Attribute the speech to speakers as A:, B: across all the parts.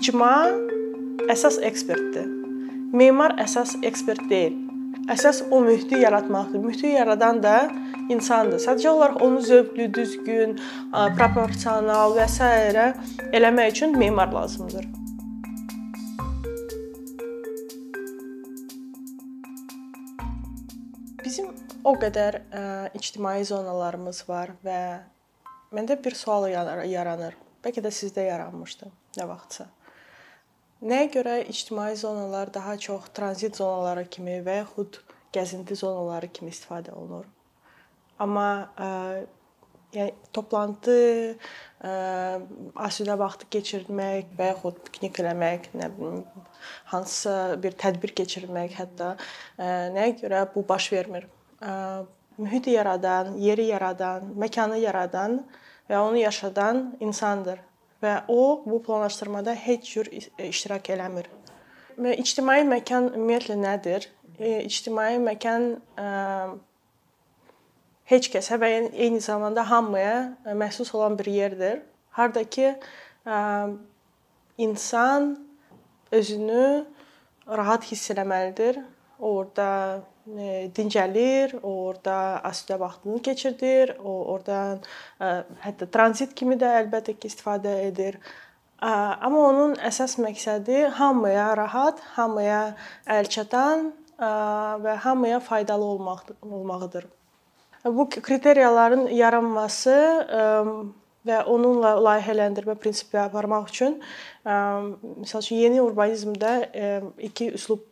A: icma əsas ekspertdir. Memar əsas ekspert deyil. Əsas o mühiti yaratmaqdır. Mühiti yaradan da insandır. Sadəcə olaraq onu zövqlü, düzgün, proporsional və s. eləmək üçün memar lazımdır. Bizim o qədər ə, ictimai zonalarımız var və məndə bir sual yaranır. Bəlkə də sizdə yaranmışdı nə vaxtsa. Nəyə görə ictimai zonalar daha çox tranzit zonaları kimi və yaxud gəzinti zonaları kimi istifadə olunur? Amma ə, yəni toplantı, ə, asudə vaxtı keçirmək və yaxud piknik eləmək, nə bilim, hansısa bir tədbir keçirmək, hətta ə, nəyə görə bu baş vermir? Ə, mühiti yaradan, yeri yaradan, məkanı yaradan və onu yaşadan insandır və o bu planlaşdırmada heç cür iştirak eləmir. Və ictimai məkan ümumiyyətlə nədir? E, ictimai məkan e, heç kəsə və eyni zamanda hamıya məxsus olan bir yerdir. Harda ki, e, insan özünü rahat hiss etməlidir. Orda e, dincəlir, o orada asudə vaxtını keçirdir, o oradan e, hətta tranzit kimi də əlbəttə ki, istifadə edir. E, amma onun əsas məqsədi hamıya rahat, hamıya əlçatan və hamıya faydalı olmaq olmağıdır. Bu kriteriyaların yaranması və onunla layihələndirmə prinsipi aparmaq üçün məsəl üçün yeni urbanizmdə iki üslub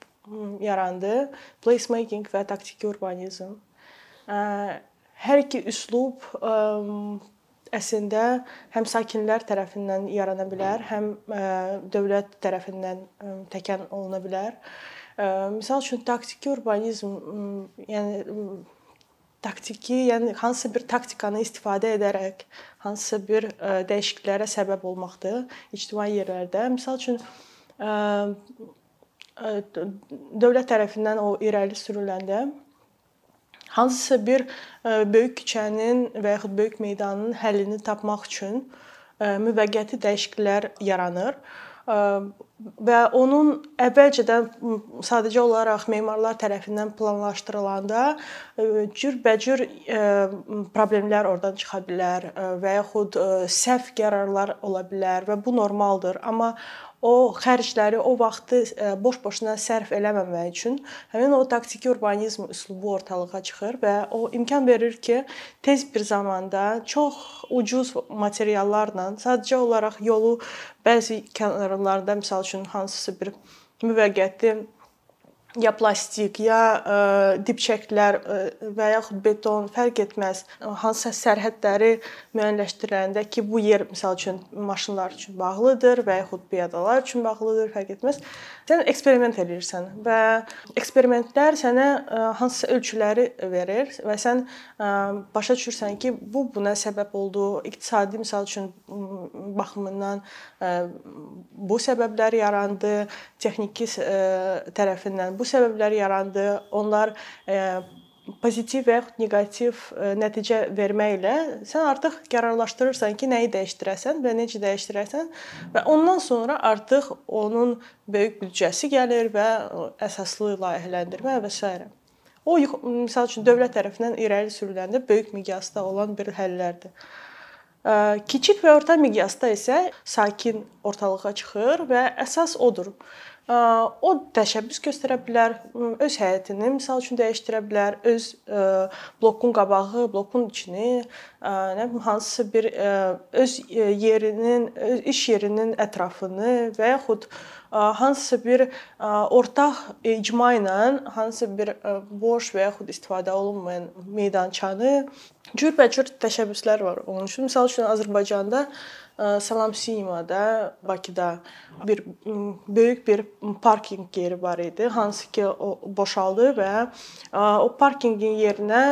A: yarandı. Placemaking və taktiki urbanizm. Hər iki üslub əslində həm sakinlər tərəfindən yarana bilər, həm dövlət tərəfindən təkən oluna bilər. Məsəl üçün taktiki urbanizm, yəni taktiki, yəni hansısa bir taktikanı istifadə edərək hansısa bir dəyişikliklərə səbəb olmaqdır ictimai yerlərdə. Məsəl üçün dövlət tərəfindən o irəli sürüləndə hansısa bir böyük küçənin və yaxud böyük meydanın həllini tapmaq üçün müvəqqəti dəyişikliklər yaranır və onun əvvəlcədən sadəcə olaraq memarlar tərəfindən planlaşdırılanda cürbəcür problemlər oradan çıxa bilər və yaxud səhv qərarlar ola bilər və bu normaldır. Amma o xərcləri, o vaxtı e, boş-boşuna sərf eləməmək üçün həmin o taktiki urbanizm üslubu ortalığa çıxır və o imkan verir ki, tez bir zamanda çox ucuz materiallarla sadəcə olaraq yolu bəzi kənarlarında məsəl üçün hansısa bir müvəqqəti ya plastik, ya ə, e, dibçəklər ə, e, və yaxud beton fərq etməz. Hansısa sərhədləri müəyyənləşdiriləndə ki, bu yer məsəl üçün maşınlar üçün bağlıdır və yaxud piyadalar üçün bağlıdır, fərq etməz. Sən eksperiment edirsən və eksperimentlər sənə ə, e, hansısa ölçüləri verir və sən ə, başa düşürsən ki, bu buna səbəb oldu. İqtisadi məsəl üçün baxımından ə, bu səbəblər yarandı, texniki ə, tərəfindən bu səbəblər yarandı. Onlar e, pozitiv və yaxud neqativ e, nəticə verməklə sən artıq qərarlaşdırırsan ki, nəyi dəyişdirəsən və necə dəyişdirəsən və ondan sonra artıq onun böyük büdcəsi gəlir və əsaslı layihələndirmə və s. O məsəl üçün dövlət tərəfindən irəli sürüləndə böyük miqyasda olan bir həllərdir. E, kiçik və orta miqyasda isə sakin ortalığa çıxır və əsas odur o təşəbbüs göstərə bilər, öz həyətini misal üçün dəyişdirə bilər, öz blokun qabağı, blokun içini, nə bilim hansısa bir öz yerinin, öz iş yerinin ətrafını və yaxud hansısa bir ortaq icma ilə hansısa bir boş və yaxud istifadə olunmayan meydançanı cürbəcür təşəbbüslər var onun üçün. Məsəl üçün Azərbaycanda Salam Simada, Bakıda bir böyük bir parkinq yeri var idi, hansı ki o boşaldı və o parkinqin yerinə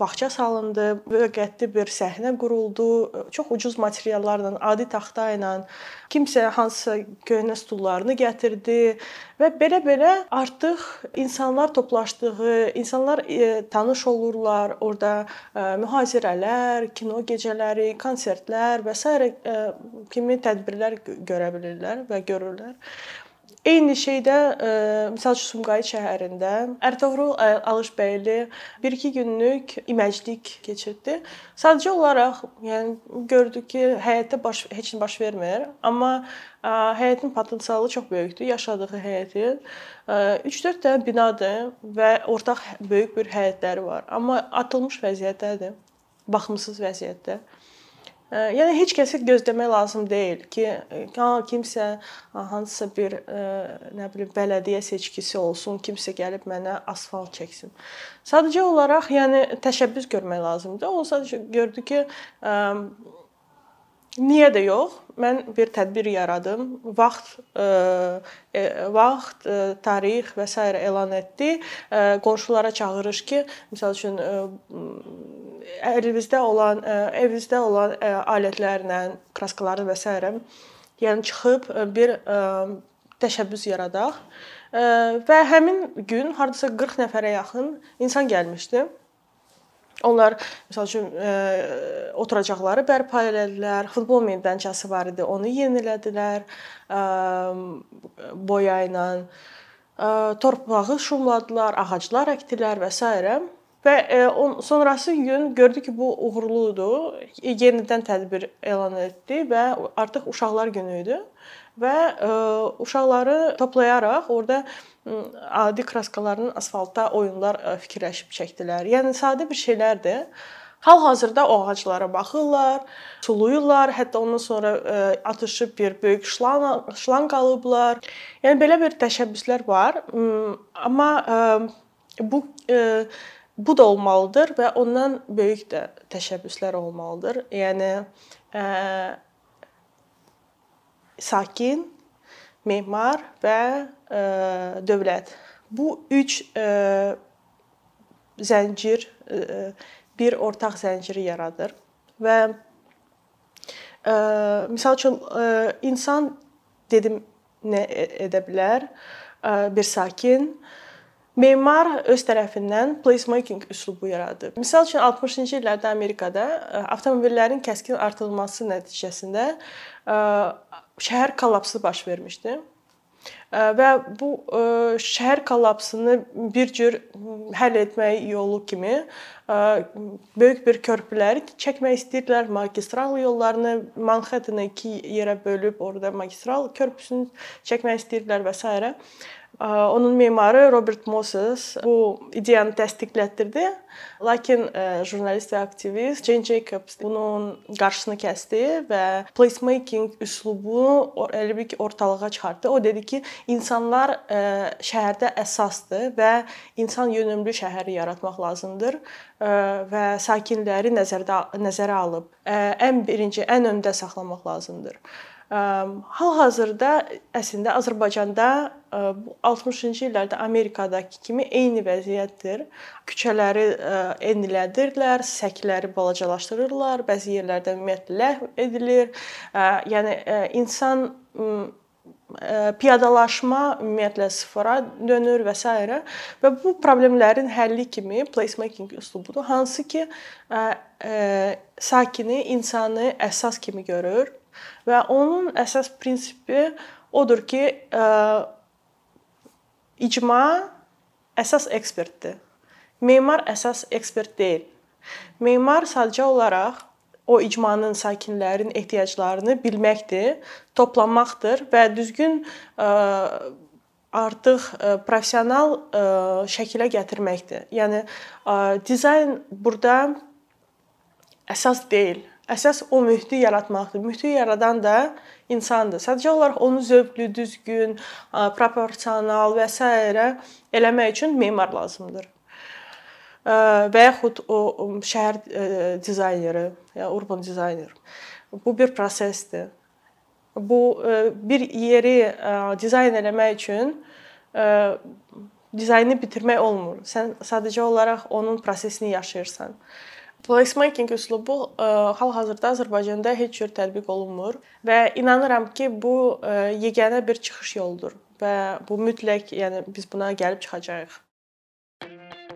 A: bağça salındı, müvəqqəti bir səhnə quruldu, çox ucuz materiallarla, adi taxta ilə kimsə hansısa köhnə stullarını gətirdi və belə-belə artıq insanlar toplaşdığı, insanlar tanış olurlar, orada mühazirələr, kino gecələri, konsertlər və s. kimi tədbirlər görə bilirlər və görürlər. Eyni şeydə məsəl üçün Sumqayıt şəhərində Ərtuğrul Alışbəyli 1-2 günlük iməclik keçirdi. Sadəcə olaraq, yəni gördük ki, həyətdə baş heç nə baş vermir, amma həyətin potensialı çox böyükdür, yaşadığı həyətin. 3-4 dənə binadır və ortaq böyük bir həyətləri var, amma atılmış vəziyyətdədir. Baxımsız vəziyyətdə. Yəni heç kəsi gözləmək lazım deyil ki, ha kimsə hansısa bir nə bilim bələdiyyə seçkisi olsun, kimsə gəlib mənə asfalt çəksin. Sadəcə olaraq yəni təşəbbüs görmək lazımdır. O sadəcə gördü ki, niyə də yox? Mən bir tədbir yaradım. Vaxt vaxt, tarix və s. elan etdi. Qonşulara çağırış ki, məsəl üçün əlinizdə olan, evinizdə olan alətlərlə, kraskaları və s. yəni çıxıb bir təşəbbüs yaradaq. Və həmin gün hardasa 40 nəfərə yaxın insan gəlmişdi. Onlar məsəl üçün oturacaqları bərpa elədilər, futbol meydançası var idi, onu yenilədilər boya ilə. Torpağı şumladılar, ağaclar əkdilər və s. Və on sonrası gün gördü ki, bu uğurludur. Yenidən tədbir elan etdi və artıq uşaqlar günü idi və uşaqları toplayaraq orada adi kraskaların asfaltda oyunlar fikirləşib çəkdilər. Yəni sadə bir şeylərdir. Hal-hazırda o ağaclara baxırlar, sulayırlar, hətta ondan sonra atışıb bir böyük şlanq şlanq alıblar. Yəni belə bir təşəbbüslər var. Amma bu bu da olmalıdır və ondan böyük də təşəbbüslər olmalıdır. Yəni ə, sakin, memar və ə, dövlət. Bu üç ə, zəncir ə, bir ortaq zənciri yaradır və ə, məsəl üçün ə, insan dedim nə edə bilər? Ə, bir sakin, Memar öz tərəfindən placemaking üslubu yaradıb. Məsəl üçün 60-cı illərdə Amerikada e, avtomobillərin kəskin artırılması nəticəsində e, şəhər kollapsı baş vermişdi. E, və bu şəhər kollapsını bir cür həll etmək yolu kimi böyük bir körpüləri çəkmək istəyirdilər, magistral yollarını Manhattanı iki yerə bölüb orada magistral körpüsünü çəkmək istəyirdilər və s. Onun memarı Robert Moses bu ideyanı təsdiqlətdirdi. Lakin jurnalist və aktivist Jane Jacobs bunun qarşısını kəsdi və placemaking üslubunu elə bil ki, ortalığa çıxartdı. O dedi ki, insanlar şəhərdə əsasdır və insan yönümlü şəhəri yaratmaq lazımdır və sakinləri nəzərdə nəzərə alıb ən birinci, ən öndə saxlamaq lazımdır. Hal-hazırda əslində Azərbaycanda bu 60-cı illərdə Amerikadakı kimi eyni vəziyyətdir. Küçələri enlilədirlər, səkiləri balacalaşdırırlar, bəzi yerlərdə ümumiyyətlə ləğv edilir. Yəni insan piyadalaşma ümumiyyətlə sıfıra dönür və s. və bu problemlərin həlli kimi placemaking üslubudur, hansı ki sakini, insanı əsas kimi görür Və onun əsas prinsipi odur ki, icma əsas ekspertdir. Memar əsas ekspert deyil. Memar sadəcə olaraq o icmanın sakinlərin ehtiyaclarını bilməkdir, toplamaqdır və düzgün artıq professional şəkilə gətirməkdir. Yəni dizayn burada əsas deyil. Əsas o mühiti yaratmaqdır. Mühiti yaradan da insandır. Sadəcə olaraq onu zövqlü, düzgün, proporsional və s. eləmək üçün memar lazımdır. Və yaxud o şəhər dizayneri, ya urban dizayner. Bu bir prosesdir. Bu bir yeri dizayn eləmək üçün dizaynı bitirmək olmur. Sən sadəcə olaraq onun prosesini yaşayırsan. Placemaking üslubu hal-hazırda Azərbaycanda heç cür tətbiq olunmur və inanıram ki, bu yeganə bir çıxış yoludur və bu mütləq, yəni biz buna gəlib çıxacağıq.